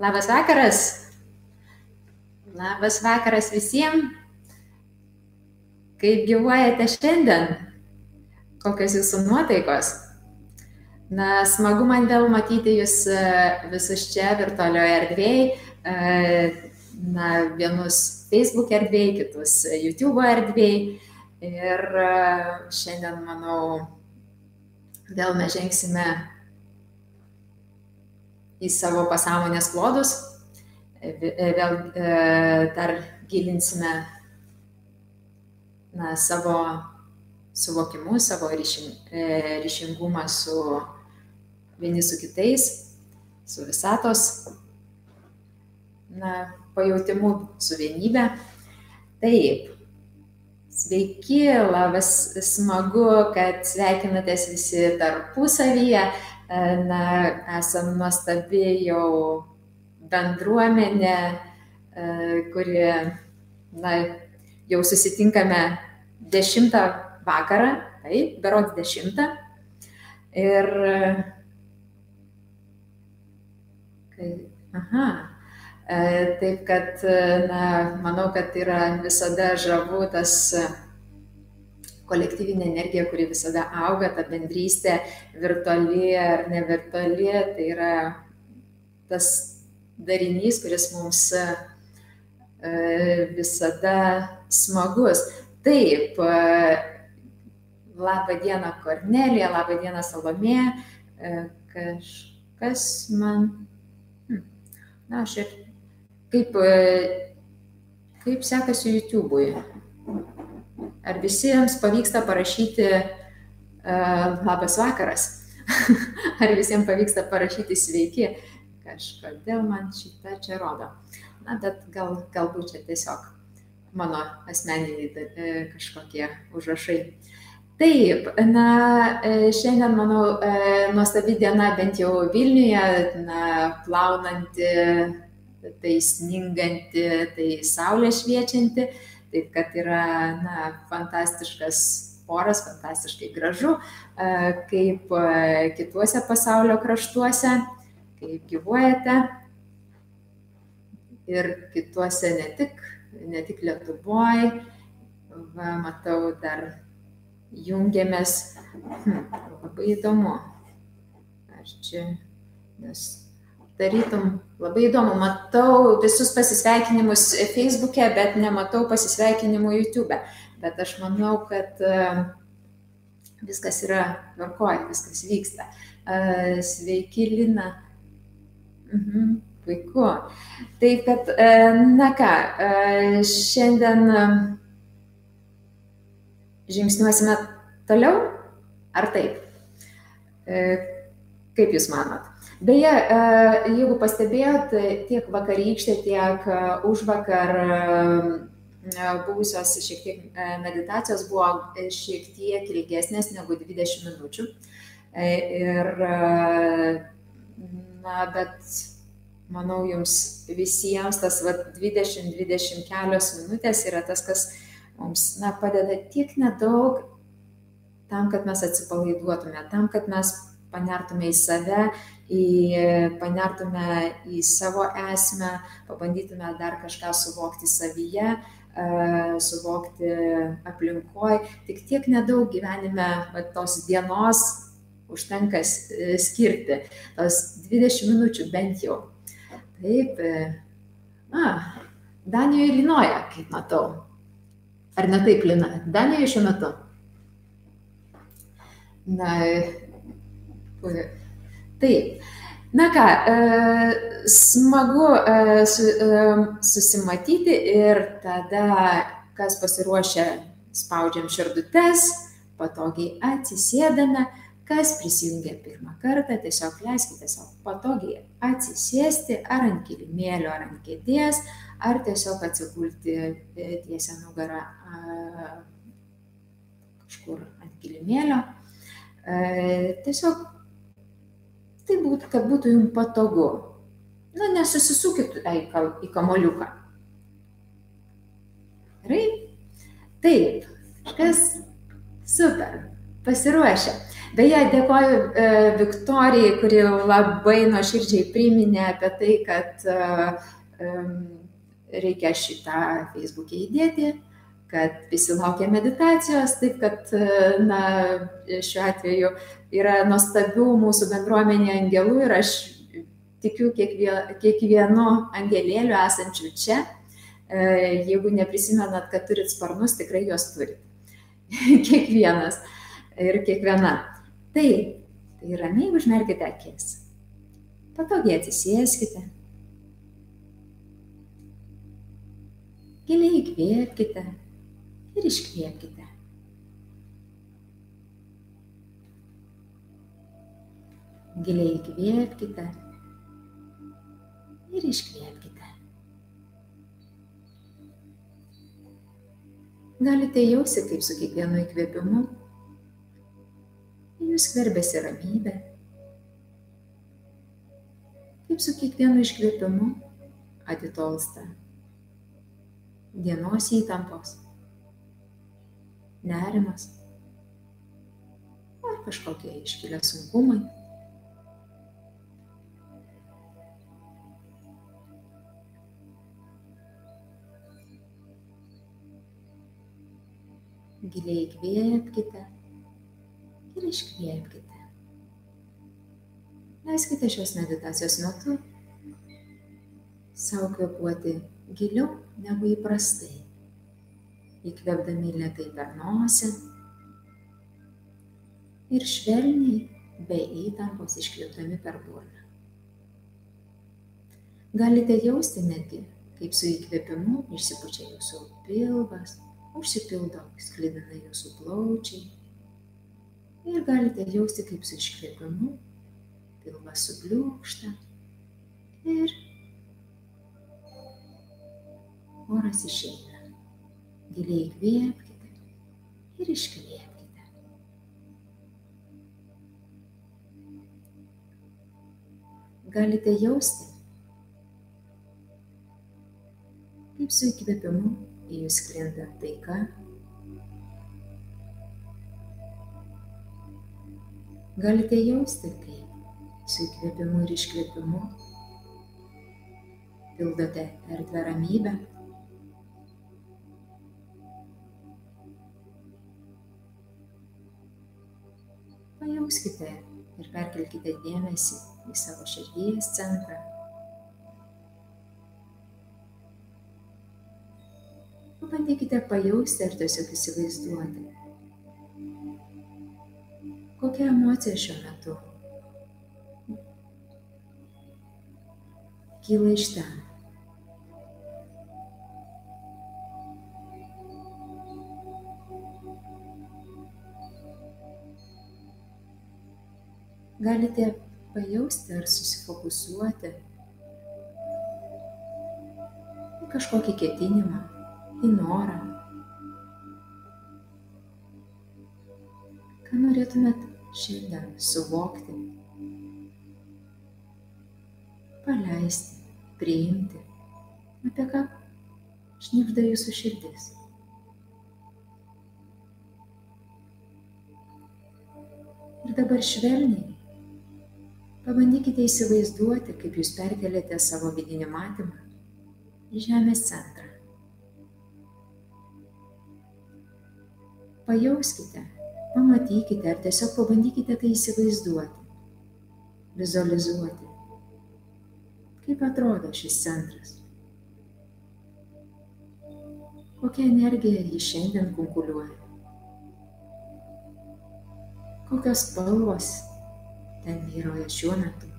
Labas vakaras. Labas vakaras visiems. Kaip gyvuojate šiandien? Kokios jūsų nuotaikos? Na, smagu man vėl matyti jūs e, visus čia virtualioje erdvėje. Na, vienus Facebook erdvėje, kitus YouTube erdvėje. Ir e, šiandien, manau, vėl mes žengsime į savo pasąmonės klodus, e, e, vėl e, dar gilinsime na, savo suvokimus, savo ryšing, ryšingumą su vieni su kitais, su visatos na, pajūtimu, su vienybė. Taip, sveiki, labas, smagu, kad sveikinatės visi tarpusavyje na, esam nuostabi jau bendruomenė, e, kuri, na, jau susitinkame dešimtą vakarą, taip, berods dešimtą. Ir, kai, aha, e, taip kad, na, manau, kad yra visada žavu tas kolektyvinė energija, kuri visada auga, ta bendrystė virtuali ar nevirtuali, tai yra tas darinys, kuris mums e, visada smagus. Taip, e, labą dieną Kornelija, labą dieną Salomė, e, kažkas man, hm, na, aš ir kaip, kaip sekasi YouTube'ui. Ar visiems pavyksta parašyti uh, labas vakaras? Ar visiems pavyksta parašyti sveiki? Kažkodėl man šitą čia rodo. Na, bet gal, galbūt čia tiesiog mano asmeniniai e, kažkokie užrašai. Taip, na, e, šiandien, manau, nuostabi diena bent jau Vilniuje, na, plaunanti, tai sninganti, tai saulė šviečianti. Taip kad yra na, fantastiškas oras, fantastiškai gražu, kaip kituose pasaulio kraštuose, kaip gyvuojate ir kituose ne tik, ne tik Lietuvoje. Va, matau, dar jungiamės. Hm, labai įdomu. Aš čia, nes tarytum labai įdomu, matau visus pasisveikinimus Facebook'e, bet nematau pasisveikinimų YouTube. Bet aš manau, kad e, viskas yra tvarkoje, viskas vyksta. E, sveiki, Lina. Mhm, puiku. Tai kad, e, na ką, šiandien žingsniuosime toliau, ar taip? Kaip Jūs manot? Beje, e, jeigu pastebėjot, tiek vakarykštė, tiek e, už vakar e, buvusios šiek tiek meditacijos buvo šiek tiek ilgesnės negu 20 minučių. Ir, na, bet manau, jums visiems tas 20-20 kelios minutės yra tas, kas mums na, padeda tiek nedaug tam, kad mes atsipalaiduotume, tam, kad mes panertume į save, į, panertume į savo esmę, pabandytume dar kažką suvokti savyje, suvokti aplinkoje. Tik tiek nedaug gyvenime va, tos dienos užtenka skirti, tos 20 minučių bent jau. Taip, na, Danijoje Linoja, kaip matau. Ar ne taip, Lina? Danijoje šiuo metu. Na, Taip. Na ką, e, smagu e, e, susimatyti ir tada, kas pasiruošę, spaudžiam širdutes, patogiai atsisėdame, kas prisijungia pirmą kartą, tiesiog leiskite savo patogiai atsisėsti ar ant kilimėlio, ar ant kėdės, ar tiesiog atsigulti tiesia nugarą kažkur ant kilimėlio. Tiesiog tai būtų, kad būtų jums patogu. Na, nesusisukit į kamoliuką. Gerai? Taip, kažkas super, pasiruošę. Beje, dėkoju e, Viktorijai, kuri labai nuoširdžiai priminė apie tai, kad e, reikia šitą Facebook'e įdėti, kad visi laukia meditacijos, taip kad, na, šiuo atveju yra nuostabių mūsų bendruomenė angelų ir aš tikiu kiekvienu angelėliu esančiu čia. Jeigu neprisimenat, kad turit sparnus, tikrai juos turit. Kiekvienas ir kiekviena. Tai, tai ramiai užmerkite akis. Patogiai atsisėskite. Giliai įkvėpkite ir iškvėpkite. Giliai įkvėpkite ir iškvėpkite. Galite jausti, kaip su kiekvienu įkvėpimu jūs skverbėsi ramybė. Kaip su kiekvienu iškvėpimu atitolsta dienos įtampos, nerimas ar kažkokie iškilę sunkumai. Giliai įkvėpkite ir iškvėpkite. Leiskite šios meditacijos metu savo kvepuoti giliau negu įprastai. Įkvėpdami lietai per nosį ir švelniai be įtampos iškvėpdami per burną. Galite jausti netgi, kaip su įkvėpimu išsipučia jūsų pilvas, užsipildo sklidinai jūsų plaučiai ir galite jausti, kaip su iškvėpimu pilvas subliūkšta ir oras išeina. Giliai įkvėpkite ir iškvėpkite. Galite jausti, kaip su įkvėpimu į jūs krinta taika Galite jausti, kaip su įkvėpimu ir iškvėpimu pildote erdvę ramybę. Pajauskite ir perkelkite dėmesį į savo širdies centrą. Pabandykite pajausti ar tiesiog įsivaizduoti, Kokia emocija šiuo metu kyla iš ten? Galite pajausti ar susifokusuoti į kažkokį ketinimą, į norą. Ką norėtumėt šiandien suvokti, paleisti, priimti, apie ką šnipžda jūsų širdis. Ir dabar švelniai pabandykite įsivaizduoti, kaip jūs perkelėte savo vidinį matymą į Žemės centrą. Pajauskite, Pamatykite ar tiesiog pabandykite tai įsivaizduoti, vizualizuoti. Kaip atrodo šis centras? Kokia energija jį šiandien kunkuliuoja? Kokios spalvos ten vyroja šiuo metu?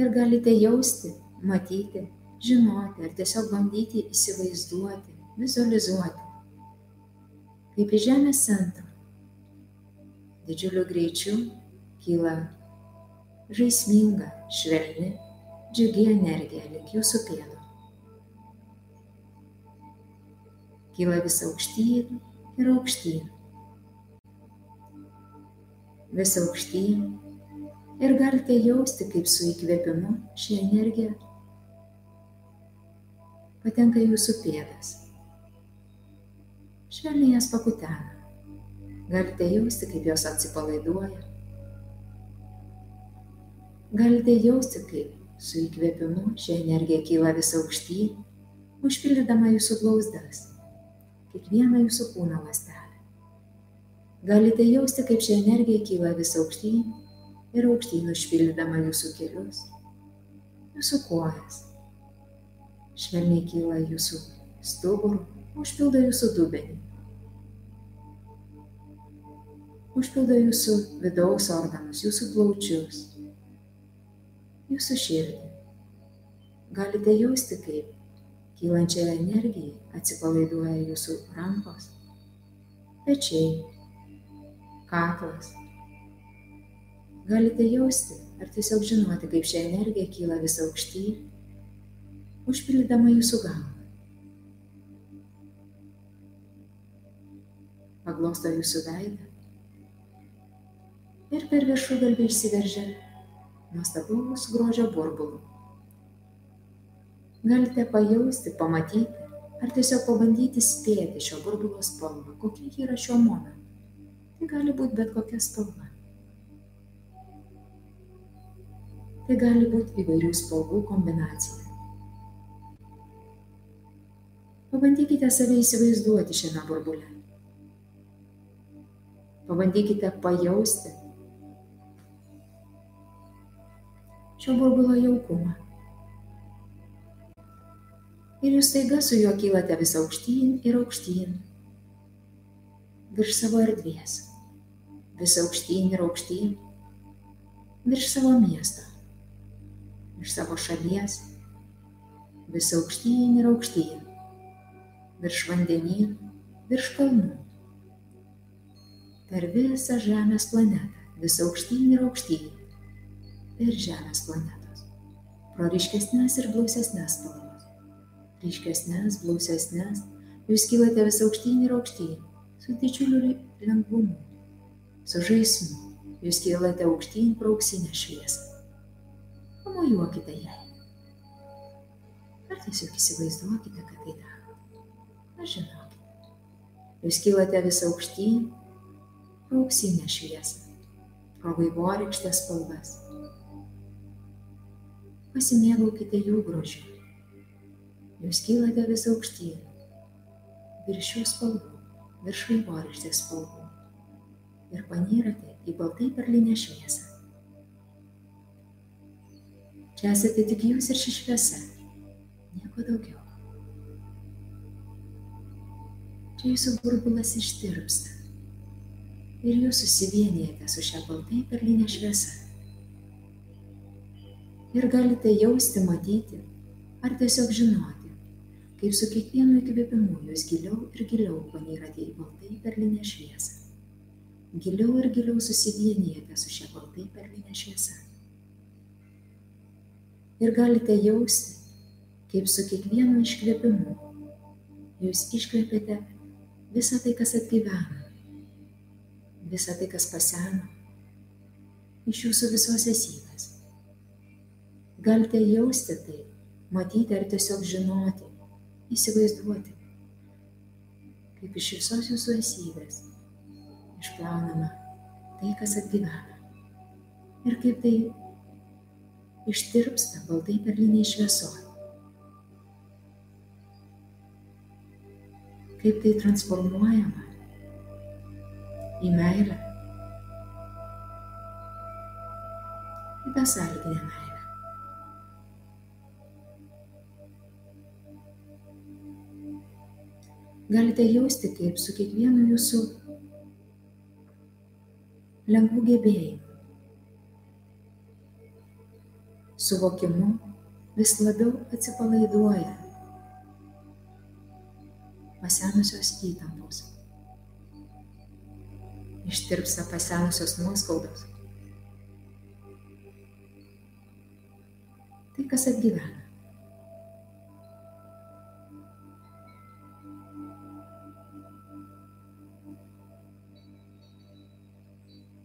Ir galite jausti, matyti, žinoti ar tiesiog bandyti įsivaizduoti, vizualizuoti, kaip į Žemės centrą didžiuliu greičiu kyla žaisminga, švelni, džiugi energija link jūsų pėdų. Kyla vis aukštyn ir aukštyn. Vis aukštyn ir galite jausti, kaip su įkvėpimu ši energija patenka jūsų pėdas. Švelniai jas pakutena. Galite jausti, kaip jos atsipalaiduoja. Galite jausti, kaip su įkvėpimu ši energija kyla vis aukštyn, užpildydama jūsų blauzdas, kiekvieną jūsų kūno lastelę. Galite jausti, kaip ši energija kyla vis aukštyn ir aukštyn užpildydama jūsų kelius, jūsų kojas. Švelniai kyla jūsų stuburų, užpildo jūsų dubenį. Užpildo jūsų vidaus organus, jūsų plaučius, jūsų širdį. Galite jausti, kaip kylančią energiją atsipalaiduoja jūsų rankos, pečiai, kaklas. Galite jausti ar tiesiog žinoti, kaip šią energiją kyla vis aukštyn, užpildydama jūsų galvą. Paglosto jūsų veidą ir per viršugalvį išsiveržia nuostabaus grožio burbulų. Galite pajausti, pamatyti ar tiesiog pabandyti spėti šio burbulo spalvą, kokia ji yra šiuo momentu. Tai gali būti bet kokia spalva. Tai gali būti įvairių spalvų kombinacija. Pabandykite save įsivaizduoti šiame burbule. Pabandykite pajausti šio burbulo jaukumą. Ir jūs taiga su juo kylate vis aukštyn ir aukštyn, virš savo erdvės, vis aukštyn ir aukštyn, virš savo miesto, virš savo šalies, vis aukštyn ir aukštyn, virš vandenynų, virš kalnų, per visą Žemės planetą, vis aukštyn ir aukštyn. Ir Žemės planetos. Pro ryškesnės ir blausesnės spalvas. Ryškesnės, blausesnės, jūs kylate vis aukštyn ir aukštyn, su didžiuliu lengvumu, su žaismu. Jūs kylate aukštyn pro auksinę šviesą. Pamojuokite jai. Ar tiesiog įsivaizduokite, kad tai darote. Aš žinokite. Jūs kylate vis aukštyn auksinę šviesą, pro vaivorykštės spalvas pasimėgaukite jų grožiu. Jūs kylate vis aukštyn, virš šių spalvų, virš vaivorykštės spalvų. Ir panyrate į baltai perlinę šviesą. Čia esate tik jūs ir ši šviesa, nieko daugiau. Čia jūsų burbulas ištirpsta. Ir jūs susivienijate su šia baltai perlinė šviesa. Ir galite jausti, matyti ar tiesiog žinoti, kaip su kiekvienu įkvėpimu jūs giliau ir giliau panyrate į baltai perlinę šviesą. Giliau ir giliau susivienijate su šia baltai perlinė šviesa. Ir galite jausti, kaip su kiekvienu iškvėpimu jūs iškvėpėte visą tai, kas atgyvena, visą tai, kas paseno iš jūsų visos esybės Galite jausti tai, matyti ar tiesiog žinoti, įsivaizduoti, kaip iš visos jūsų esybės išplaunama tai, kas atgyvena. Ir kaip tai ištirpsta baltai perliniai šviesoje. Kaip tai transformuojama į meilę, į tą sąlyginę meilę. Galite jausti, kaip su kiekvienu jūsų lengvų gebėjimu, suvokimu vis labiau atsipalaiduoja pasenusios įtampos, ištirpsta pasenusios nuoskaudos. Tai, kas atgyvena.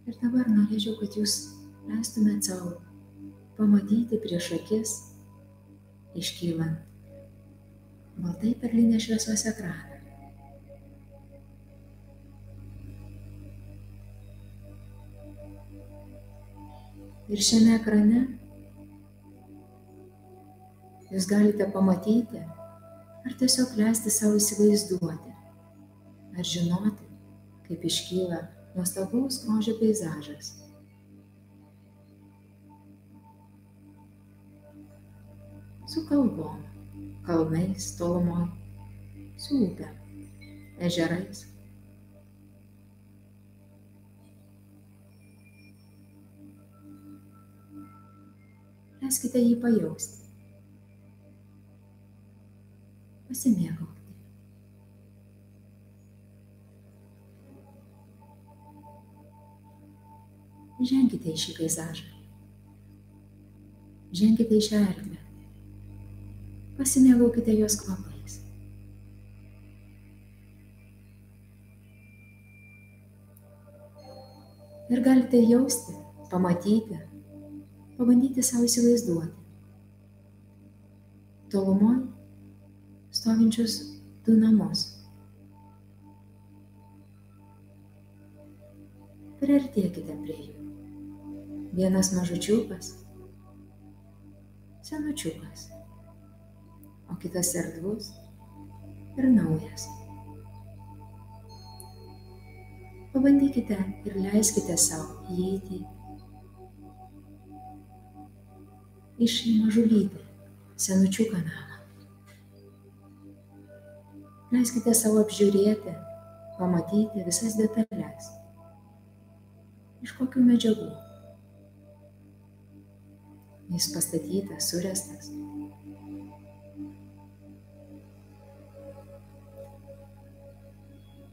Ir dabar norėčiau, kad jūs leistumėt savo pamatyti prieš akis, iškylant baltai perlinės šviesos ekraną. Ir šiame ekrane jūs galite pamatyti ar tiesiog leisti savo įsivaizduoti, ar žinoti, kaip iškyla nuostabaus grožio peizažas. Su kalbom, kalnais tolumoj, su upė, ežerais. Leiskite jį pajausti. Pasimėgaukite. Ženkite į šį peizažą. Ženkite į šią erdvę. Pasimėgaukite jos kvapais. Ir galite jausti, pamatyti, pabandyti savo įsivaizduoti. Tolumoje stovinčius du namus. Priartėkite prie jų. Vienas mažučiukas, senučiukas, o kitas erdvus ir naujas. Pabandykite ir leiskite savo įeiti į šį mažulytį, senučiuką namą. Leiskite savo apžiūrėti, pamatyti visas detalės. Iš kokių medžiagų jis pastatytas, surestas.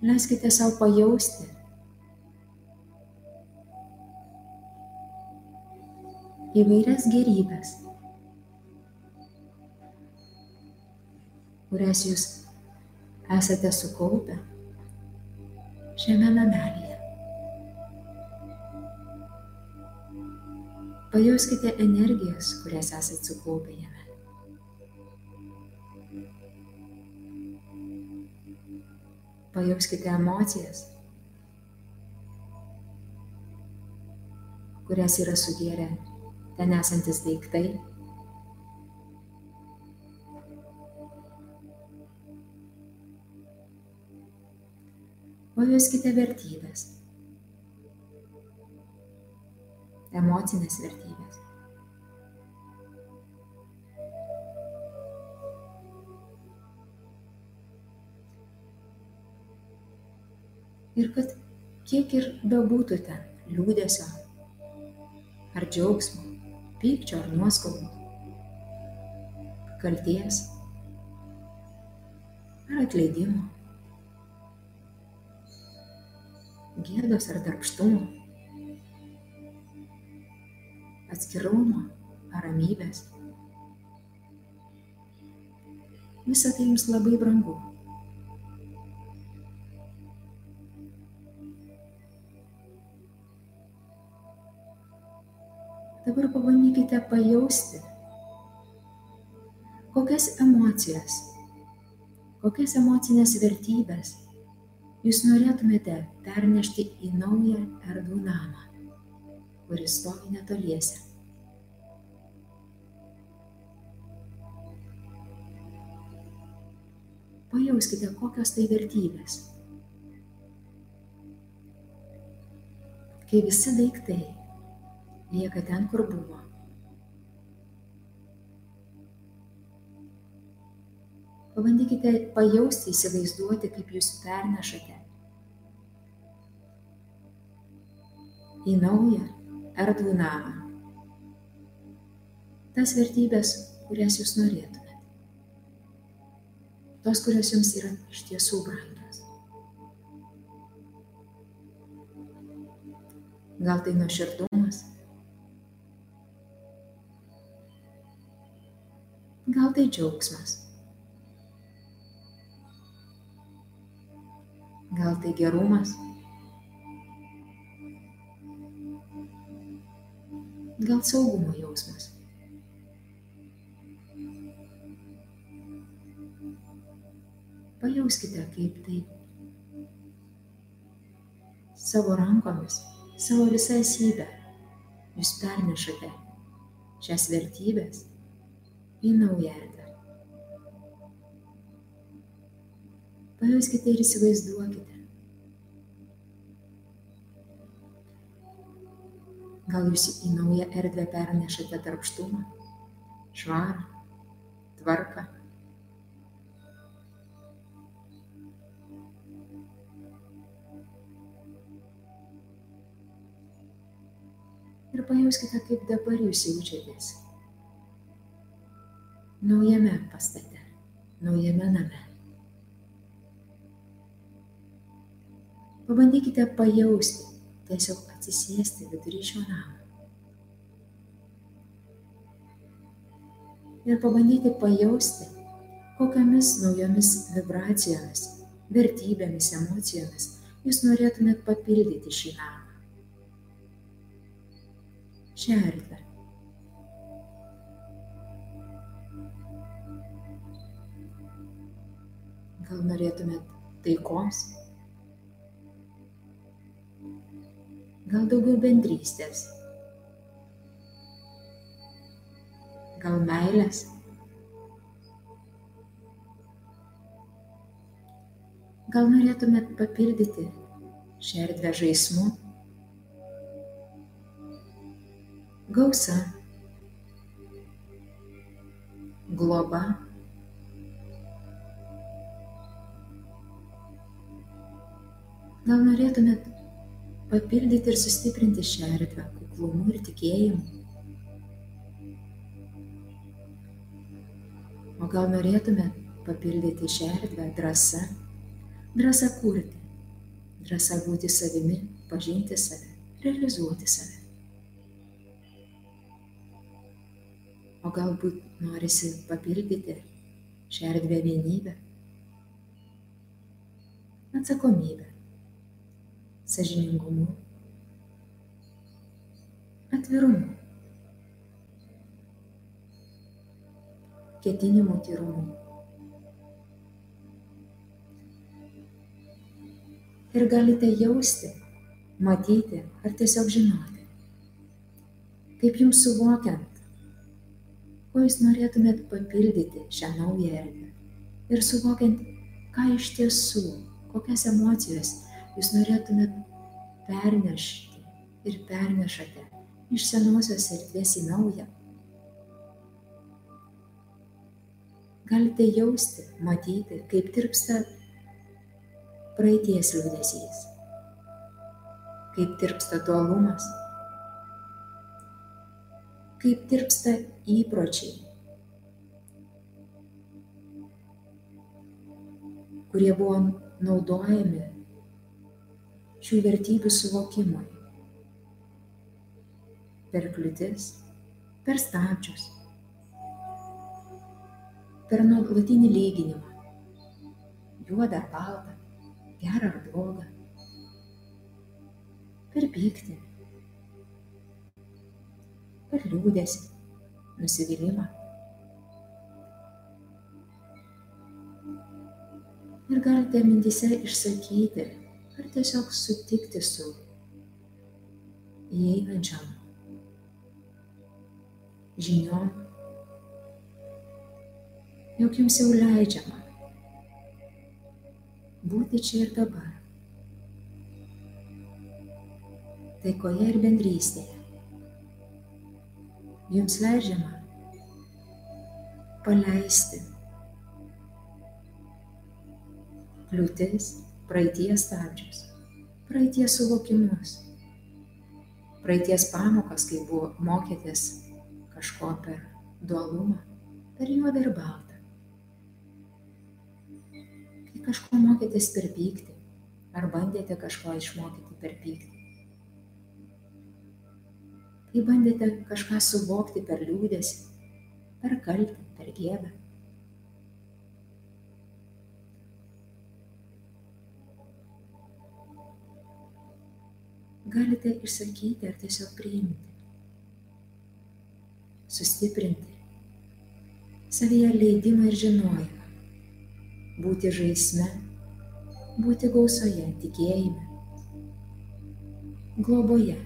Leiskite savo pajausti, įvairias gerybės, kurias jūs esate sukaupę šiame namelyje. Pajauskite energijas, kurias esate sukaupę jame. Pajauskite emocijas, kurias yra sugėrę ten esantis daiktai. Pajauskite vertybės. Emocinės vertybės. Ir kad kiek ir bebūtų ten liūdėsio, ar džiaugsmo, pykčio ar nuoskaudų, kalties ar atleidimo, gėdos ar darbštumo, atskirumo ramybės. Visa tai jums labai brangu. Dabar pabandykite pajausti, kokias emocijas, kokias emocinės vertybės jūs norėtumėte pernešti į naują erdvų namą kuris stovi netoliese. Pajauskite, kokios tai vertybės. Kai visi daiktai lieka ten, kur buvo. Pabandykite pajausti, įsivaizduoti, kaip jūs pernešate į naują erdvų namą. Tas vertybės, kurias jūs norėtumėte. Tos, kurios jums yra iš tiesų brangios. Gal tai nuoširdumas, gal tai džiaugsmas, gal tai gerumas. Gal saugumo jausmas. pajauskite, kaip tai savo rankomis, savo visą esybę jūs pernešate šias vertybės į naują erdvę. Pajuskite ir įsivaizduokite. Gal jūs į naują erdvę pernešate tarpštumą, švarą, tvarką. Ir pajauskite, kaip dabar jūs jaučiatės naujame pastate, naujame name. Pabandykite pajausti, tiesiog atsisėsti vidury šio namo. Ir pabandyti pajausti, kokiamis naujomis vibracijomis, vertybėmis, emocijomis jūs norėtumėt papildyti šį namą. Šią erdvę. Gal norėtumėt taikos, gal daugiau bendrystės, gal meilės. Gal norėtumėt papildyti šią erdvę žaismu, gausa, globa. Gal norėtumėt papildyti ir sustiprinti šią erdvę kuklumu ir tikėjimu. O gal norėtume papildyti šią erdvę drąsa, drąsa kurti, drąsa būti savimi, pažinti save, realizuoti save. O galbūt norisi papildyti šią erdvę vienybę, atsakomybę, sažiningumu, atvirumu, ketinimų tyrumu. Ir galite jausti, matyti ar tiesiog žinoti, kaip jums suvokiant, ko jūs norėtumėt papildyti šią naują erdvę. Ir suvokiant, ką iš tiesų, kokias emocijas jūs norėtumėt pernešti ir pernešate iš senosios erdvės į naują. Galite jausti, matyti, kaip tirpsta praeities liūdėsys, kaip tirpsta dualumas, kaip tirpsta įpročiai, kurie buvo naudojami šių vertybių suvokimui. Per kliūtis, per stabdžius, per nuolatinį lyginimą. Juoda ar balta, gera ar bloga. Per pyktį, per liūdėsi, nusivylimą. Ir galite mintise išsakyti tiesiog sutikti su įeinančiam žiniom, jog jums jau leidžiama būti čia ir dabar, taikoje ir bendrystėje. Jums leidžiama paleisti kliūtis praeities stabdžius, praeities suvokimus, praeities pamokas, kai buvo mokėtės kažko per dualumą, per juodą ir baltą. Kai kažko mokėtės per pyktį, ar bandėte kažko išmokyti per pyktį. Kai bandėte kažką suvokti per liūdėsi, per kaltę, per gėdą. Galite išsakyti ar tiesiog priimti. Sustiprinti. Savyje leidimą ir žinojimą, būti žaisme, būti gausoje, tikėjime, globoje,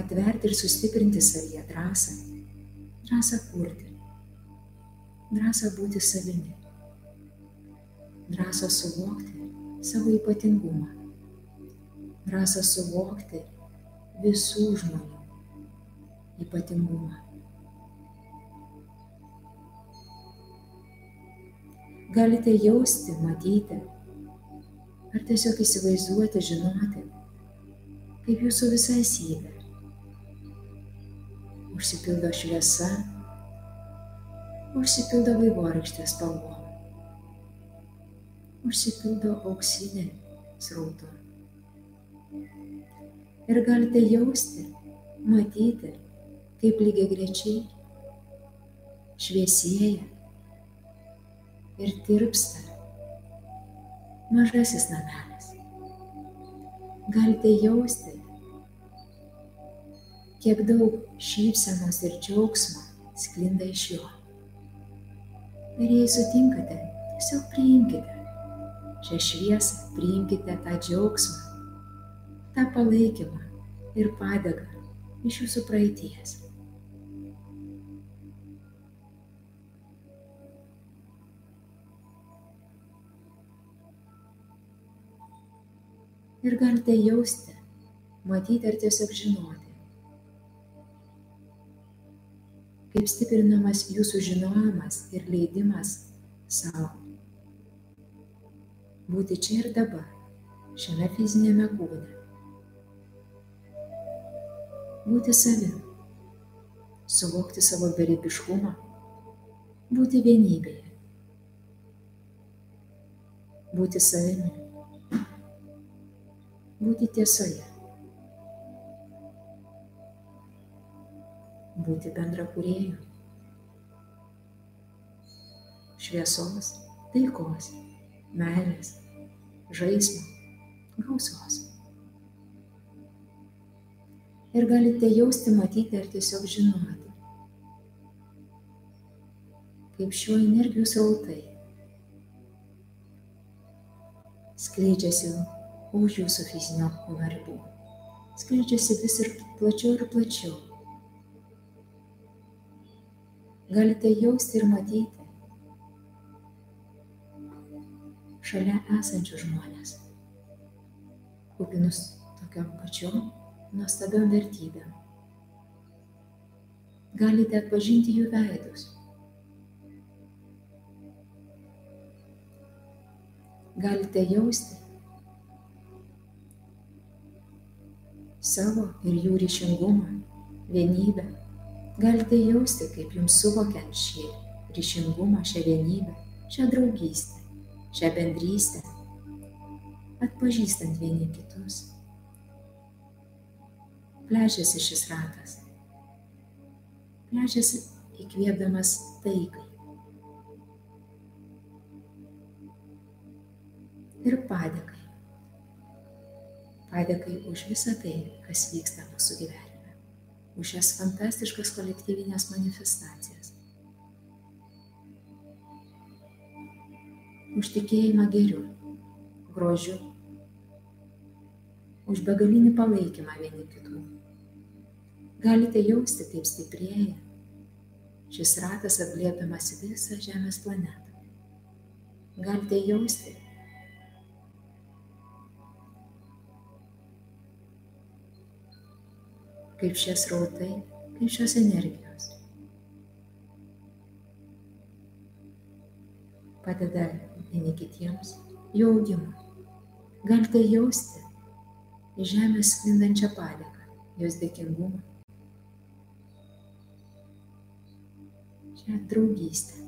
atverti ir sustiprinti savyje drąsą, drąsą kurti, drąsą būti savimi, drąsą suvokti savo ypatingumą, drąsą suvokti visų žmonių ypatingumą. Galite jausti, matyti, ar tiesiog įsivaizduoti, žinoti, kaip jūsų visa esybė užsipildo šviesa, užsipildo vaivorykštės spalvom, užsipildo auksinė srautu. Ir galite jausti, matyti, kaip lygiai grečiai šviesėja ir tirpsta mažasis namelis. Galite jausti, kiek daug šypsenos ir džiaugsmo sklinda iš jo. Ir jei sutinkate, tiesiog priimkite šią šviesą, priimkite tą džiaugsmą, tą palaikymą ir padėgą iš jūsų praeities. ir galite jausti, matyti ar tiesiog žinoti, kaip stiprinamas jūsų žinojimas ir leidimas savo. Būti čia ir dabar, šiame fizinėme kūne. Būti savim, suvokti savo beribiškumą, būti vienybėje, būti savimi. Būti tiesoje, būti bendra kurėjų, šviesos, taikos, meilės, žaismo, gausos. Ir galite jausti, matyti ar tiesiog žinoti, kaip šiuo energijos rautai skleidžiasi už jūsų fizinio kūno ribų. Skleidžiasi vis ir plačiau ir plačiau. Galite jausti ir matyti šalia esančių žmonės, kupinus tokiam pačiom nuostabiam vertybėm. Galite atpažinti jų veidus. Galite jausti, savo ir jų ryšingumą, vienybę. Galite jausti, kaip jums suvokiant šį ryšingumą, šią vienybę, šią draugystę, šią bendrystę, atpažįstant vieni kitus. Plečiasi šis ratas. Plečiasi įkvėpdamas taikai. Ir padėkai padėkai už visą tai, kas vyksta mūsų gyvenime, už šias fantastiškas kolektyvinės manifestacijas, už tikėjimą geriu, grožiu, už begalinį palaikymą vieni kitų. Galite jausti, kaip stiprėja šis ratas atliepdamas visą Žemės planetą. Galite jausti, kaip šie srautai, kaip šios energijos. Padeda vieni kitiems jų augimui. Galite jausti žemę sklindančią padėką, jos dėkingumą, šią draugystę.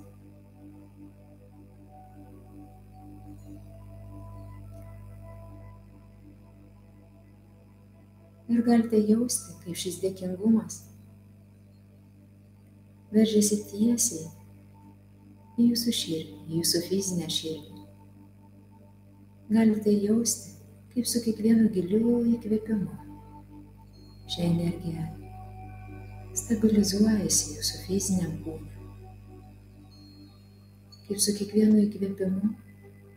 ir galite jausti, kaip šis dėkingumas veržiasi tiesiai į jūsų širdį, į jūsų fizinę širdį. Galite jausti, kaip su kiekvienu giliu įkvėpimu šią energiją stabilizuojasi jūsų fiziniam kūnui. Kaip su kiekvienu įkvėpimu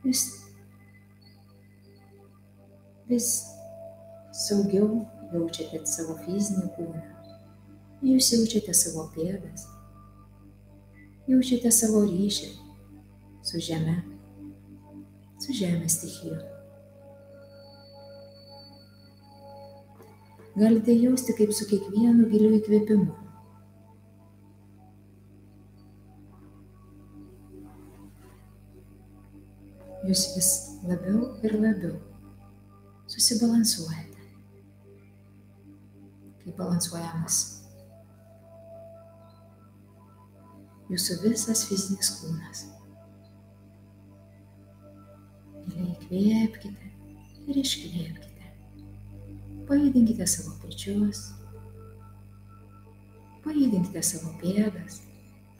jūs vis saugiau jaučiate savo fizinį kūną, jūs jaučiate savo pėdas, jaučiate savo ryšį su žeme, su žemės stichiju. Galite jausti kaip su kiekvienu giliu įkvėpimu. Jūs vis labiau ir labiau susibalansuojate, kaip balansuojamas jūsų visas fizinis kūnas. Giliai įkvėpkite ir iškvėpkite. Pajudinkite savo pečius, pajudinkite savo pėdas,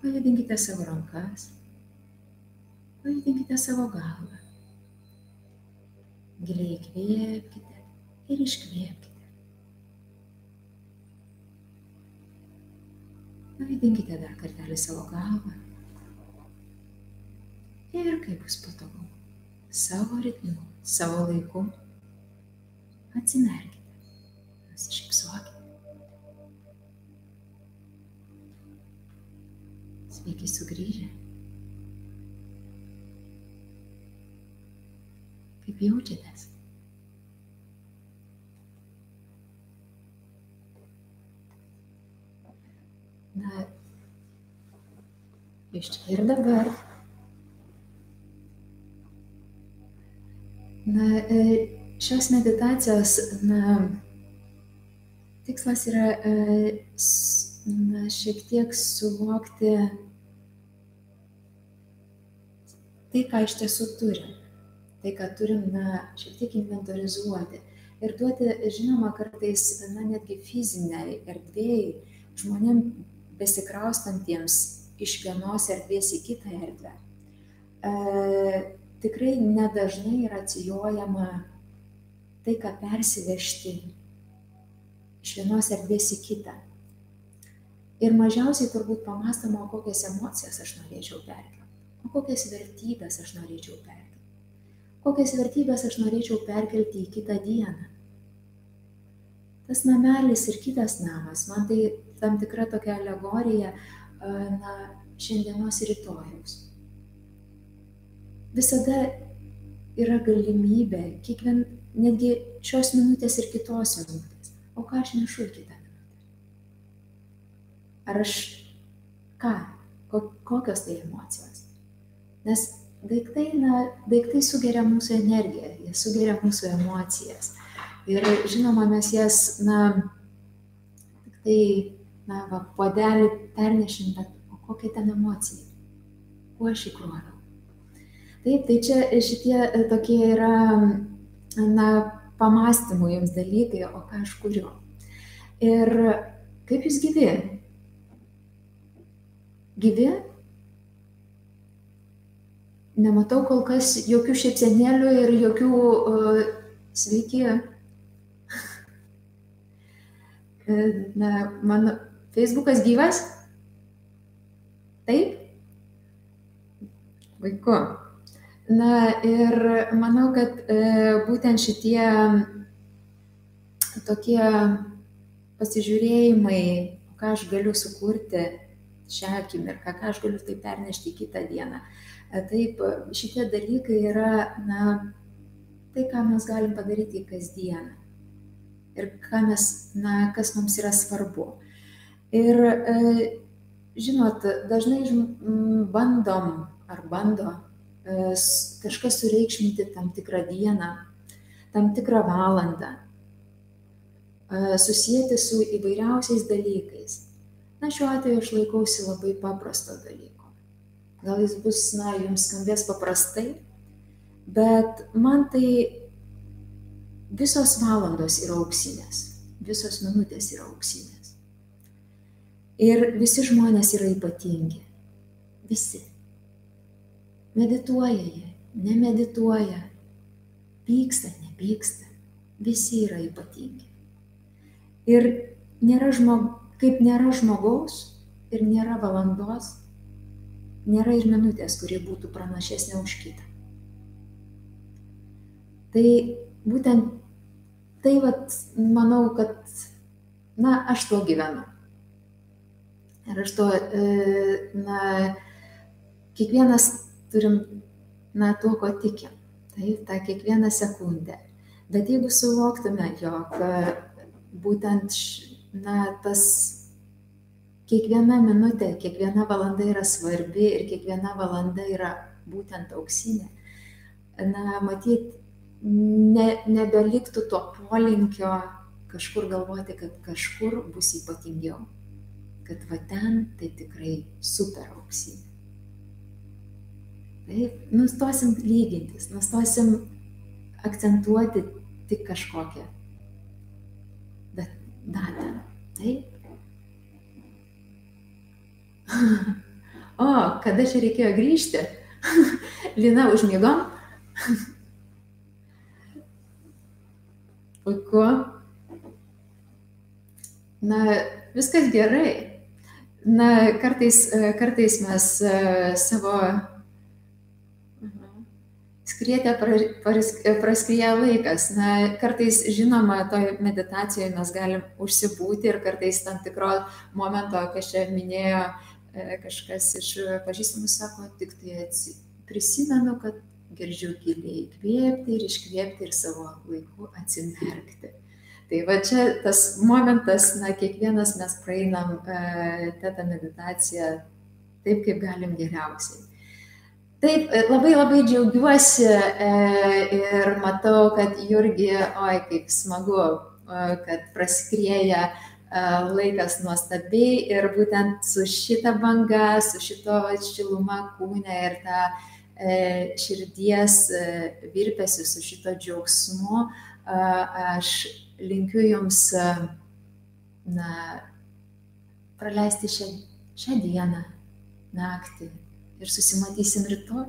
pajudinkite savo rankas, pajudinkite savo galvą. Giliai įkvėpkite ir iškvėpkite. Pajudinkite dar kartelį savo galvą. Ir kaip bus patogu, savo ritmu, savo laiku, atsimerkite nusišypsokite. Sveiki sugrįžę. Kaip jaučiatės? Na, iš čia ir dabar. Na, e, šios meditacijos, na, tikslas yra e, na, šiek tiek suvokti tai, ką iš tiesų turim. Tai, ką turim, na, šiek tiek inventorizuoti. Ir duoti, žinoma, kartais, na, netgi fiziniai erdvėjai žmonėm besikraustantiems iš vienos erdvės į kitą erdvę. E, tikrai nedažnai yra atsijojama tai, ką persivežti iš vienos erdvės į kitą. Ir mažiausiai turbūt pamastama, kokias emocijas aš norėčiau perkelti, o kokias vertybės aš norėčiau perkelti. Kokias vertybės aš norėčiau perkelti į kitą dieną. Tas namelis ir kitas namas, man tai tam tikra tokia alegorija na, šiandienos ir rytojaus. Visada yra galimybė, kiekvien, netgi šios minutės ir kitos minutės o ką aš nešu į kitą minutę? Ar aš ką? Kokios tai emocijos? Nes daiktai, na, daiktai sugeria mūsų energiją, jie sugeria mūsų emocijas. Ir žinoma, mes jas, na, tik tai, na, va, podelį pernešim, bet o kokia ten emocija? Kuo aš įkroviau? Taip, tai čia šitie tokie yra, na, pamastymų jums dalykai, o ką aš kuriu. Ir kaip jūs gyvi? Gyvi? Nematau kol kas jokių šypsenėlių ir jokių uh, sveiki. Na, mano Facebookas gyvas? Taip? Vaiku. Na ir manau, kad e, būtent šitie tokie pasižiūrėjimai, ką aš galiu sukurti šią akimirką, ką aš galiu tai pernešti į kitą dieną. E, taip, šitie dalykai yra, na, tai, ką mes galim padaryti kasdieną. Ir mes, na, kas mums yra svarbu. Ir, e, žinot, dažnai bandom ar bando E, kažkas sureikšminti tam tikrą dieną, tam tikrą valandą, e, susijęti su įvairiausiais dalykais. Na, šiuo atveju aš laikausi labai paprasto dalyko. Gal jis bus, na, jums skambės paprastai, bet man tai visos valandos yra auksinės, visos minutės yra auksinės. Ir visi žmonės yra ypatingi. Visi. Medituoja jie, nemedituoja, pyksta, nepyksta, visi yra ypatingi. Ir nėra žmog, kaip nėra žmogaus ir nėra valandos, nėra ir minutės, kuri būtų pranašesnė už kitą. Tai būtent tai, vat, manau, kad, na, aš tuo gyvenu. Ir aš to, e, na, kiekvienas turim, na, tuo, ko tikim. Taip, tą kiekvieną sekundę. Bet jeigu suvoktume, jog būtent, na, tas kiekviena minutė, kiekviena valanda yra svarbi ir kiekviena valanda yra būtent auksinė. Na, matyt, ne, nebeliktų to polinkio kažkur galvoti, kad kažkur bus ypatingiau. Kad va ten tai tikrai super auksinė. Taip, nustosim lygintis, nustosim akcentuoti tik kažkokią datą. Taip, O, kada čia reikėjo grįžti? Lina užmygo. Puiku. Na, viskas gerai. Na, kartais, kartais mes e, savo skrietę praskrieja laikas. Na, kartais, žinoma, toje meditacijoje mes galim užsibūti ir kartais tam tikro momento, kas čia minėjo, E, kažkas iš pažįstamų sako, tik tai prisimenu, kad girdžiu giliai įkvėpti ir iškvėpti ir savo laiku atsimerkti. Tai va čia tas momentas, na, kiekvienas mes praeinam e, tetą meditaciją taip, kaip galim geriausiai. Taip, e, labai labai džiaugiuosi e, ir matau, kad Jurgi, oi, kaip smagu, e, kad praskrieja laikas nuostabiai ir būtent su šita banga, su šito šiluma kūne ir ta e, širdies e, virpesiu, su šito džiaugsmu, aš linkiu jums na, praleisti šią, šią dieną, naktį ir susimatysim rytoj.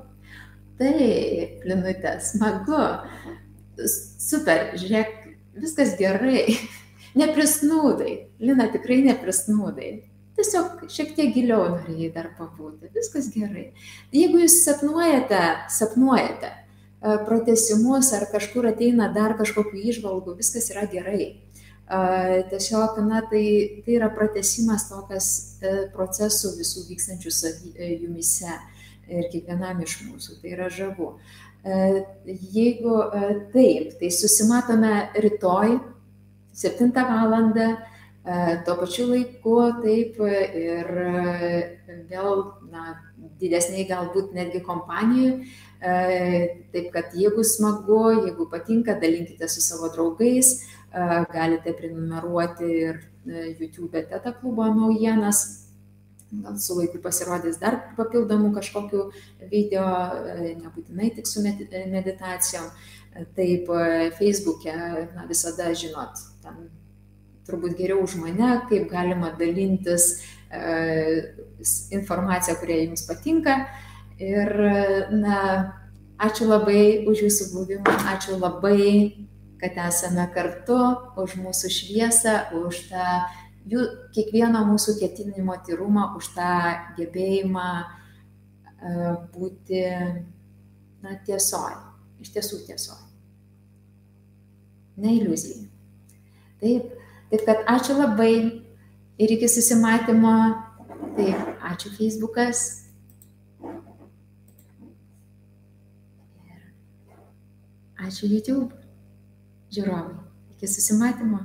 Taip, linutė, smagu, super, žiūrėk, viskas gerai. Neprisnūdai, Lina tikrai neprisnūdai. Tiesiog šiek tiek giliau norėjai dar pabūti. Viskas gerai. Jeigu jūs sapnuojate, sapnuojate e, pratesimus ar kažkur ateina dar kažkokių išvalgų, viskas yra gerai. E, tiesiog, na, tai, tai yra pratesimas tokias e, procesų visų vykstančių jumise ir kiekvienam iš mūsų. Tai yra žavu. Jeigu taip, tai susimatome rytoj 7 valandą, e, tuo pačiu laiku, taip, ir e, vėl, na, didesniai galbūt netgi kompanijų. E, taip kad jeigu smagu, jeigu patinka, dalinkite su savo draugais, galite prenumeruoti ir YouTube Teta klubo naujienas. Gal su laiku pasirodys dar papildomų kažkokių video, nebūtinai tik su meditacijom. Taip, Facebook'e na, visada žinot, ten turbūt geriau už mane, kaip galima dalintis e, informaciją, kurie jums patinka. Ir, na, ačiū labai už jūsų buvimą, ačiū labai, kad esame kartu, už mūsų šviesą, už tą jų, kiekvieno mūsų ketinimo tyrumą, už tą gebėjimą e, būti, na, tiesoje iš tiesų tiesoje. Ne iliuzija. Taip, taip kad ačiū labai ir iki susimatymo. Taip, ačiū Facebookas. Ir ačiū YouTube žiūrovai. Iki susimatymo.